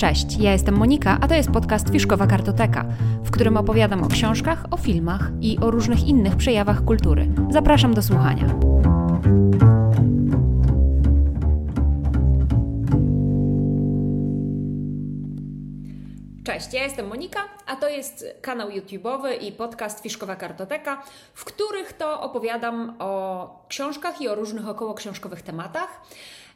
Cześć, ja jestem Monika, a to jest podcast Fiszkowa Kartoteka, w którym opowiadam o książkach, o filmach i o różnych innych przejawach kultury. Zapraszam do słuchania. Cześć, ja jestem Monika, a to jest kanał YouTube'owy i podcast Fiszkowa Kartoteka, w których to opowiadam o książkach i o różnych około książkowych tematach.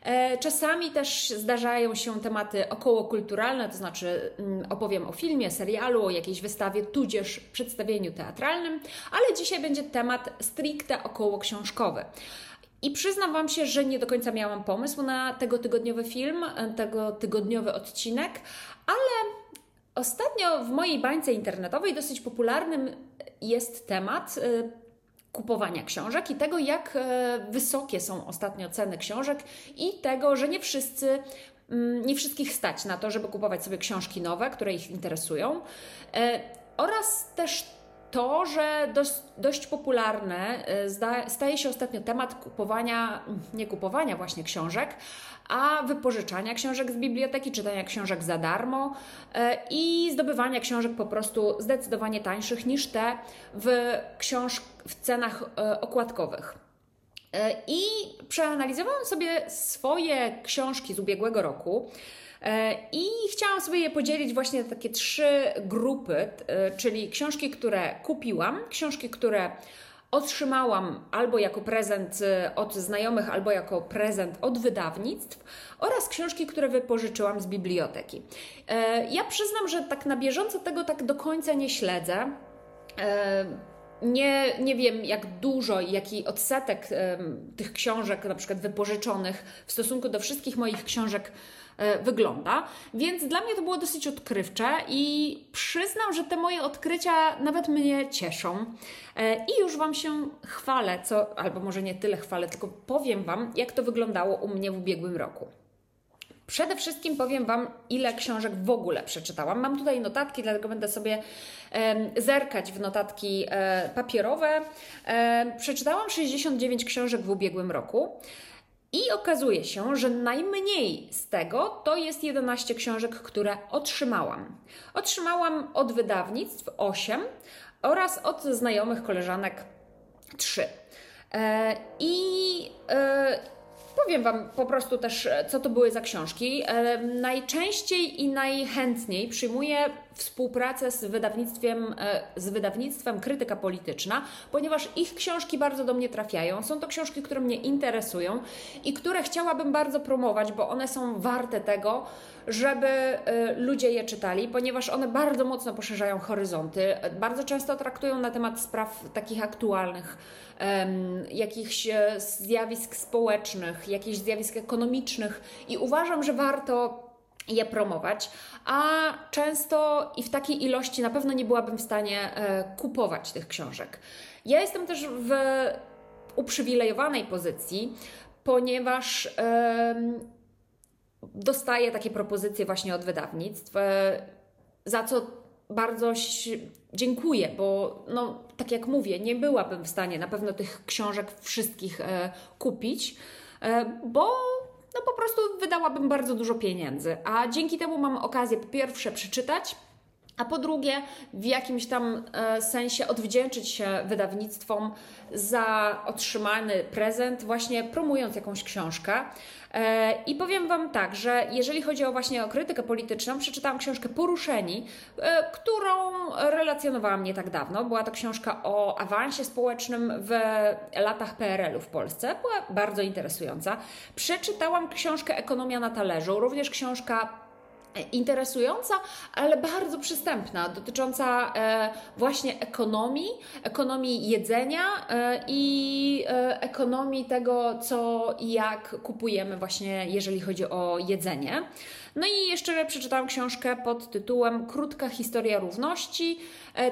E, czasami też zdarzają się tematy okołokulturalne, to znaczy mm, opowiem o filmie, serialu, o jakiejś wystawie, tudzież przedstawieniu teatralnym, ale dzisiaj będzie temat stricte około książkowy. I przyznam Wam się, że nie do końca miałam pomysł na tego tygodniowy film, tego tygodniowy odcinek, ale ostatnio w mojej bańce internetowej dosyć popularnym jest temat y, kupowania książek i tego, jak e, wysokie są ostatnio ceny książek i tego, że nie wszyscy mm, nie wszystkich stać na to, żeby kupować sobie książki nowe, które ich interesują. E, oraz też to, że dość, dość popularne e, staje się ostatnio temat kupowania, nie kupowania właśnie książek, a wypożyczania książek z biblioteki, czytania książek za darmo e, i zdobywania książek po prostu zdecydowanie tańszych niż te w, książ w cenach e, okładkowych. I przeanalizowałam sobie swoje książki z ubiegłego roku. E, I chciałam sobie je podzielić właśnie na takie trzy grupy, e, czyli książki, które kupiłam, książki, które otrzymałam albo jako prezent e, od znajomych, albo jako prezent od wydawnictw oraz książki, które wypożyczyłam z biblioteki. Ja przyznam, że tak na bieżąco tego tak do końca nie śledzę. Nie, nie wiem, jak dużo i jaki odsetek tych książek, na przykład wypożyczonych, w stosunku do wszystkich moich książek E, wygląda. Więc dla mnie to było dosyć odkrywcze i przyznam, że te moje odkrycia nawet mnie cieszą. E, I już Wam się chwalę, co, albo może nie tyle chwalę, tylko powiem Wam, jak to wyglądało u mnie w ubiegłym roku. Przede wszystkim powiem Wam, ile książek w ogóle przeczytałam. Mam tutaj notatki, dlatego będę sobie e, zerkać w notatki e, papierowe. E, przeczytałam 69 książek w ubiegłym roku. I okazuje się, że najmniej z tego to jest 11 książek, które otrzymałam. Otrzymałam od wydawnictw 8 oraz od znajomych koleżanek 3. E, I e, powiem Wam po prostu też, co to były za książki. E, najczęściej i najchętniej przyjmuję współpracę z wydawnictwem, e, z wydawnictwem Krytyka Polityczna, ponieważ ich książki bardzo do mnie trafiają. Są to książki, które mnie interesują i które chciałabym bardzo promować, bo one są warte tego, żeby e, ludzie je czytali, ponieważ one bardzo mocno poszerzają horyzonty, bardzo często traktują na temat spraw takich aktualnych, jakichś e, zjawisk społecznych, jakichś zjawisk ekonomicznych i uważam, że warto je promować, a często i w takiej ilości na pewno nie byłabym w stanie e, kupować tych książek. Ja jestem też w uprzywilejowanej pozycji, ponieważ dostaję takie propozycje właśnie od wydawnictw, e, za co bardzo dziękuję, bo no, tak jak mówię, nie byłabym w stanie na pewno tych książek wszystkich e, kupić, bo no po prostu wydałabym bardzo dużo pieniędzy. A dzięki temu mam okazję po pierwsze przeczytać, a po drugie, w jakimś tam e, sensie odwdzięczyć się wydawnictwom za otrzymany prezent, właśnie promując jakąś książkę. E, I powiem Wam tak, że jeżeli chodzi o właśnie o krytykę polityczną, przeczytałam książkę Poruszeni, e, którą relacjonowałam nie tak dawno. Była to książka o awansie społecznym w latach PRL-u w Polsce. Była bardzo interesująca. Przeczytałam książkę Ekonomia na talerzu, również książka interesująca, ale bardzo przystępna, dotycząca e, właśnie ekonomii, ekonomii jedzenia e, i e, ekonomii tego, co i jak kupujemy właśnie, jeżeli chodzi o jedzenie. No i jeszcze przeczytałam książkę pod tytułem Krótka historia równości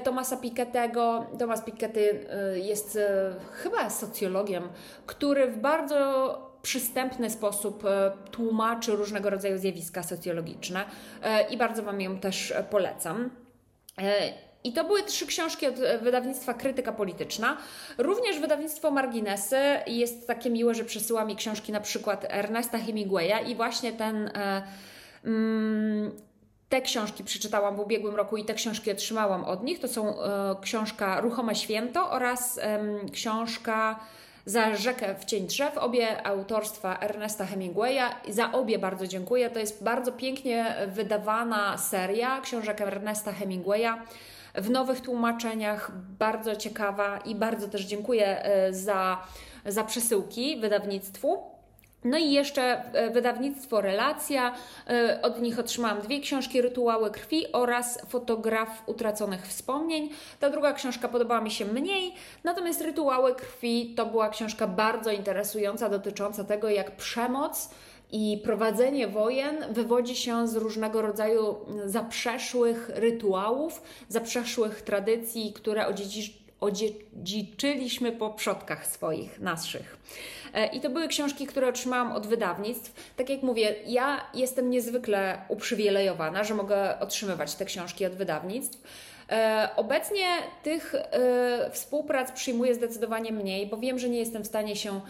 Tomasa Piketty'ego. Tomas Piketty jest chyba socjologiem, który w bardzo przystępny sposób e, tłumaczy różnego rodzaju zjawiska socjologiczne e, i bardzo Wam ją też e, polecam. I to były trzy książki od wydawnictwa Krytyka Polityczna. Również wydawnictwo Marginesy jest takie miłe, że przesyła mi książki na przykład Ernesta Hemingwaya i właśnie ten. Mm, te książki przeczytałam w ubiegłym roku i te książki otrzymałam od nich. To są e, książka Ruchome Święto oraz e, książka za rzekę w cień drzew, obie autorstwa Ernesta Hemingwaya. Za obie bardzo dziękuję. To jest bardzo pięknie wydawana seria książek Ernesta Hemingwaya w nowych tłumaczeniach, bardzo ciekawa i bardzo też dziękuję e, za, za przesyłki wydawnictwu. No i jeszcze e, wydawnictwo Relacja. E, od nich otrzymałam dwie książki, Rytuały krwi oraz Fotograf utraconych wspomnień. Ta druga książka podobała mi się mniej, natomiast Rytuały krwi to była książka bardzo interesująca, dotycząca tego, jak przemoc i prowadzenie wojen wywodzi się z różnego rodzaju zaprzeszłych rytuałów, zaprzeszłych tradycji, które odziedziczyliśmy po przodkach swoich, naszych. E, I to były książki, które otrzymałam od wydawnictw. Tak jak mówię, ja jestem niezwykle uprzywilejowana, że mogę otrzymywać te książki od wydawnictw. E, obecnie tych e, współprac przyjmuję zdecydowanie mniej, bo wiem, że nie jestem w stanie się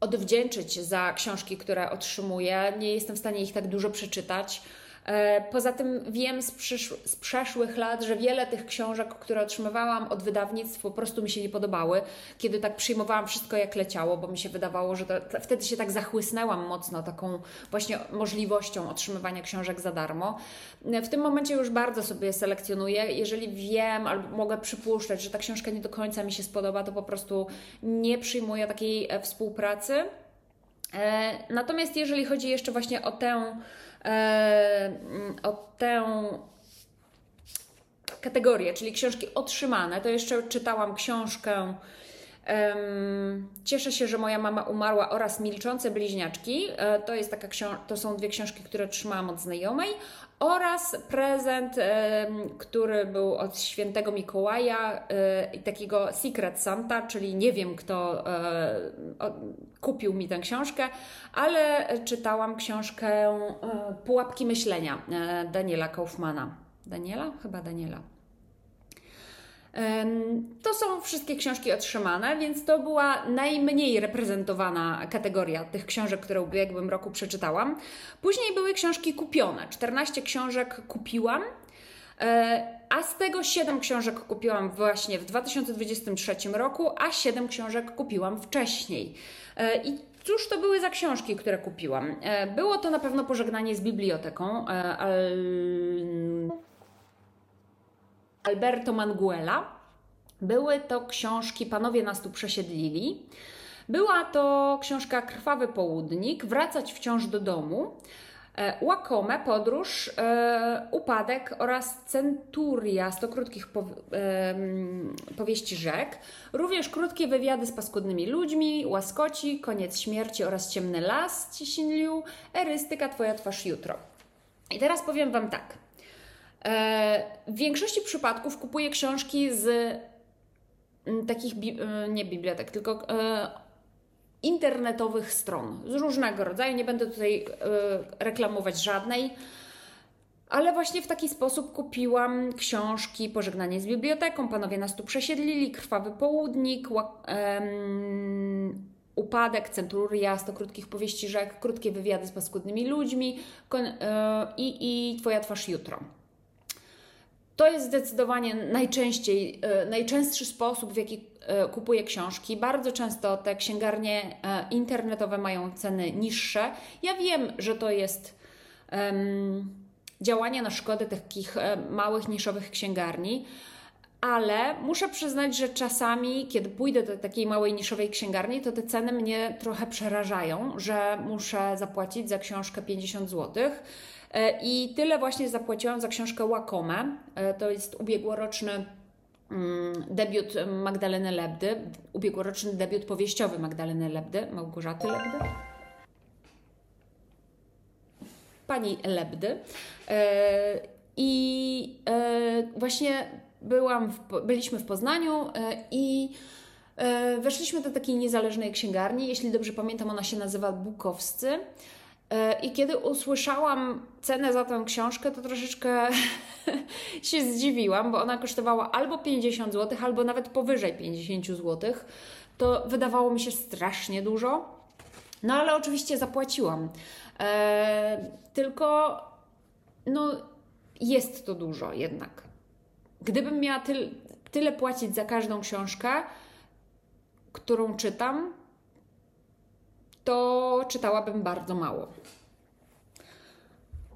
odwdzięczyć za książki, które otrzymuję. Nie jestem w stanie ich tak dużo przeczytać. E, poza tym wiem z, przysz- z, przeszłych lat, że wiele tych książek, które otrzymywałam od wydawnictw, po prostu mi się nie podobały, kiedy tak przyjmowałam wszystko jak leciało, bo mi się wydawało, że to, to, wtedy się tak zachłysnęłam mocno taką właśnie możliwością otrzymywania książek za darmo. W tym momencie już bardzo sobie selekcjonuję. Jeżeli wiem albo mogę przypuszczać, że ta książka nie do końca mi się spodoba, to po prostu nie przyjmuję takiej e, współpracy. E, natomiast jeżeli chodzi jeszcze właśnie o tę E, o tę kategorię, czyli książki otrzymane, to jeszcze czytałam książkę Cieszę się, że moja mama umarła oraz Milczące bliźniaczki. E, to, jest taka to są dwie książki, które otrzymałam od znajomej oraz prezent, który był od świętego Mikołaja takiego Secret Santa, czyli nie wiem kto kupił mi tę książkę, ale czytałam książkę Pułapki myślenia Daniela Kaufmana. Daniela? Chyba Daniela. To są wszystkie książki otrzymane, więc to była najmniej reprezentowana kategoria tych książek, które w ubiegłym roku przeczytałam. Później były książki kupione. 14 książek kupiłam, e, a z tego 7 książek kupiłam właśnie w 2023 roku, a 7 książek kupiłam wcześniej. E, I Cóż to były za książki, które kupiłam? E, było to na pewno pożegnanie z biblioteką. Alberto Manguela. Były to książki Panowie nas tu przesiedlili. Była to książka Krwawy Południk, Wracać wciąż do domu, e, Łakome, Podróż, e, Upadek oraz Centuria, 100 krótkich powieści rzek. Również krótkie wywiady z paskudnymi ludźmi, Łaskoci, Koniec śmierci oraz Ciemny las, Cisinliu, Erystyka, Twoja twarz jutro. I teraz powiem Wam tak. E, w większości przypadków kupuję książki z mm, takich, e, nie bibliotek, tylko e, internetowych stron z różnego rodzaju. Nie będę tutaj reklamować żadnej. Ale właśnie w taki sposób kupiłam książki Pożegnanie z biblioteką, Panowie nas tu przesiedlili, Krwawy Południk, Upadek, Centuria, 100 krótkich powieści rzek, krótkie wywiady z paskudnymi ludźmi i Twoja twarz jutro. To jest zdecydowanie najczęściej, e, najczęstszy sposób, w jaki e, kupuję książki. Bardzo często te księgarnie e, internetowe mają ceny niższe. Ja wiem, że to jest um, działanie na szkodę takich małych, niszowych księgarni, ale muszę przyznać, że czasami, kiedy pójdę do takiej małej, niszowej księgarni, to te ceny mnie trochę przerażają, że muszę zapłacić za książkę 50 złotych E, I tyle właśnie zapłaciłam za książkę Łakome. E, to jest ubiegłoroczny mm, debiut Magdaleny Lebdy, ubiegłoroczny debiut powieściowy Magdaleny Lebdy, Małgorzaty Lebdy. Pani Lebdy. E, I właśnie byłam w, byliśmy w Poznaniu i weszliśmy do takiej niezależnej księgarni. Jeśli dobrze pamiętam, ona się nazywa Bukowscy. E, I kiedy usłyszałam cenę za tę książkę, to troszeczkę się zdziwiłam, bo ona kosztowała albo 50 zł, albo nawet powyżej 50 zł. To wydawało mi się strasznie dużo. No ale oczywiście zapłaciłam. E, tylko no jest to dużo jednak. Gdybym miała tyle płacić za każdą książkę, którą czytam, to czytałabym bardzo mało.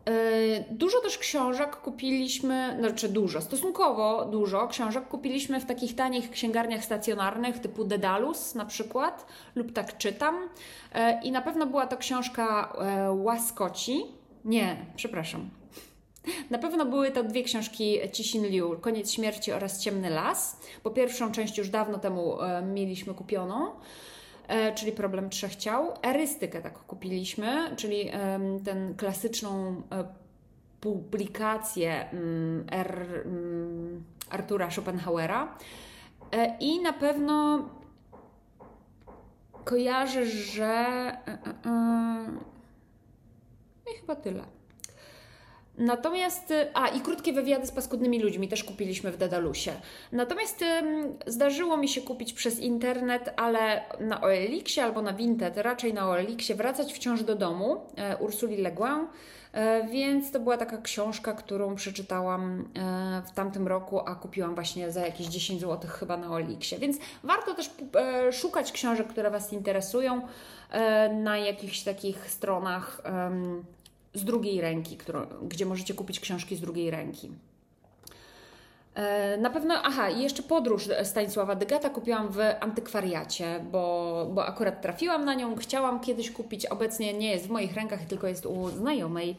E, dużo też książek kupiliśmy, znaczy dużo, stosunkowo dużo książek kupiliśmy w takich tanich księgarniach stacjonarnych typu Dedalus na przykład, lub tak czytam. E, I na pewno była to książka e, Łaskoci. Nie, przepraszam. Na pewno były to dwie książki Cixin Liu, Koniec śmierci oraz Ciemny las, bo pierwszą część już dawno temu mieliśmy kupioną. E, czyli problem trzech ciał. Erystykę tak kupiliśmy, czyli ten klasyczną e, publikację mm, R, mm, Artura Schopenhauera. E, I na pewno kojarzę, że. I chyba tyle. Natomiast, a i krótkie wywiady z paskudnymi ludźmi też kupiliśmy w Dedalusie. Natomiast zdarzyło mi się kupić przez internet, ale na OLX albo na Vinted, raczej na OLX, wracać wciąż do domu e, Ursuli Le Guin, e, więc to była taka książka, którą przeczytałam e, w tamtym roku, a kupiłam właśnie za jakieś 10 zł chyba na OLX. Więc warto też szukać książek, które Was interesują na jakichś takich stronach z drugiej ręki, którą, gdzie możecie kupić książki z drugiej ręki. E, na pewno, aha, i jeszcze podróż Stanisława Dygata kupiłam w antykwariacie, bo, bo akurat trafiłam na nią, chciałam kiedyś kupić, obecnie nie jest w moich rękach, tylko jest u znajomej,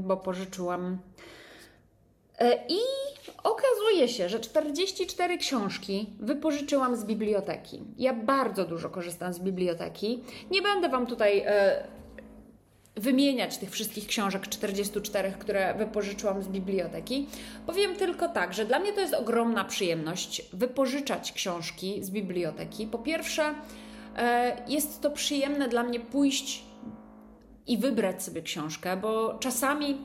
bo pożyczyłam. E, I okazuje się, że 44 książki wypożyczyłam z biblioteki. Ja bardzo dużo korzystam z biblioteki. Nie będę Wam tutaj e, wymieniać tych wszystkich książek 44, które wypożyczyłam z biblioteki. Powiem tylko tak, że dla mnie to jest ogromna przyjemność wypożyczać książki z biblioteki. Po pierwsze, e, jest to przyjemne dla mnie pójść i wybrać sobie książkę, bo czasami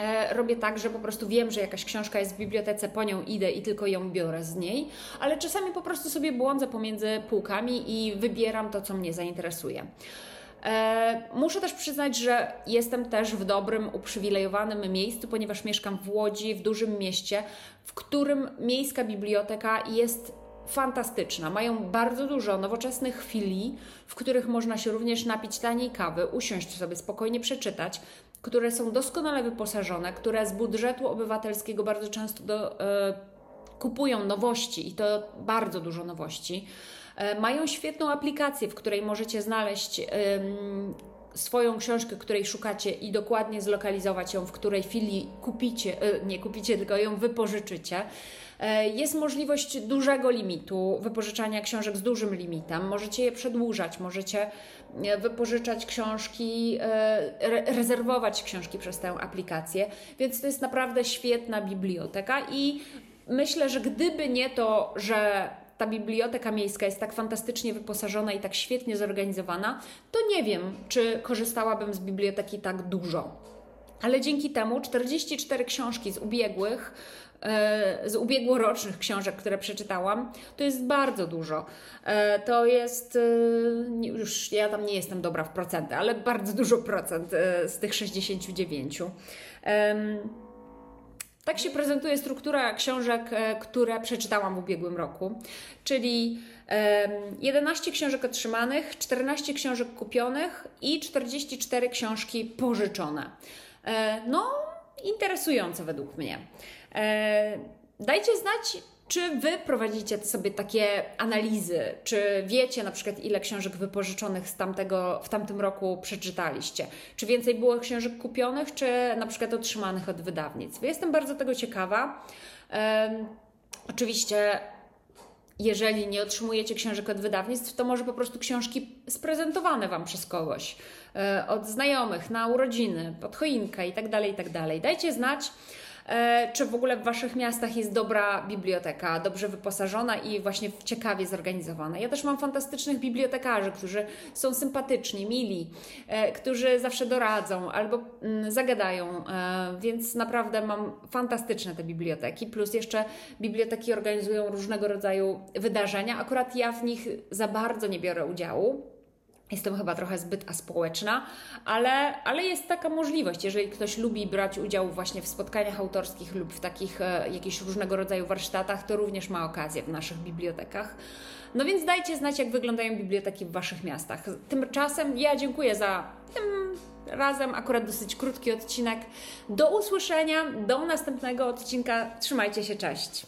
e, robię tak, że po prostu wiem, że jakaś książka jest w bibliotece, po nią idę i tylko ją biorę z niej, ale czasami po prostu sobie błądzę pomiędzy półkami i wybieram to, co mnie zainteresuje. E, muszę też przyznać, że jestem też w dobrym, uprzywilejowanym miejscu, ponieważ mieszkam w Łodzi, w dużym mieście, w którym miejska biblioteka jest fantastyczna. Mają bardzo dużo nowoczesnych filii, w których można się również napić taniej kawy, usiąść sobie spokojnie przeczytać, które są doskonale wyposażone, które z budżetu obywatelskiego bardzo często do, e, kupują nowości i to bardzo dużo nowości. E, mają świetną aplikację, w której możecie znaleźć swoją książkę, której szukacie i dokładnie zlokalizować ją, w której chwili kupicie, e, nie kupicie, tylko ją wypożyczycie. E, jest możliwość dużego limitu, wypożyczania książek z dużym limitem. Możecie je przedłużać, możecie wypożyczać książki, rezerwować książki przez tę aplikację, więc to jest naprawdę świetna biblioteka i myślę, że gdyby nie to, że ta biblioteka miejska jest tak fantastycznie wyposażona i tak świetnie zorganizowana, to nie wiem, czy korzystałabym z biblioteki tak dużo. Ale dzięki temu 44 książki z ubiegłych, e, z ubiegłorocznych książek, które przeczytałam, to jest bardzo dużo. E, to jest, e, już ja tam nie jestem dobra w procenty, ale bardzo dużo procent z tych 69. Tak się prezentuje struktura książek, e, które przeczytałam w ubiegłym roku, czyli 11 książek otrzymanych, 14 książek kupionych i 44 książki pożyczone. E, no, interesujące według mnie. E, dajcie znać, czy wy prowadzicie sobie takie analizy? Czy wiecie na przykład, ile książek wypożyczonych z tamtego, w tamtym roku przeczytaliście? Czy więcej było książek kupionych, czy na przykład otrzymanych od wydawnictw? Jestem bardzo tego ciekawa. Um, oczywiście jeżeli nie otrzymujecie książek od wydawnictw, to może po prostu książki sprezentowane Wam przez kogoś, e, od znajomych, na urodziny, pod choinkę itd., tak itd. Tak Dajcie znać, czy w ogóle w Waszych miastach jest dobra biblioteka, dobrze wyposażona i właśnie ciekawie zorganizowana. Ja też mam fantastycznych bibliotekarzy, którzy są sympatyczni, mili, e, którzy zawsze doradzą albo mm, zagadają, e, więc naprawdę mam fantastyczne te biblioteki. Plus jeszcze biblioteki organizują różnego rodzaju wydarzenia. Akurat ja w nich za bardzo nie biorę udziału Jestem chyba trochę zbyt aspołeczna, ale, ale jest taka możliwość. Jeżeli ktoś lubi brać udział właśnie w spotkaniach autorskich lub w takich e, jakichś różnego rodzaju warsztatach, to również ma okazję w naszych bibliotekach. No więc dajcie znać, jak wyglądają biblioteki w Waszych miastach. Tymczasem ja dziękuję za tym razem akurat dosyć krótki odcinek. Do usłyszenia, do następnego odcinka. Trzymajcie się, cześć.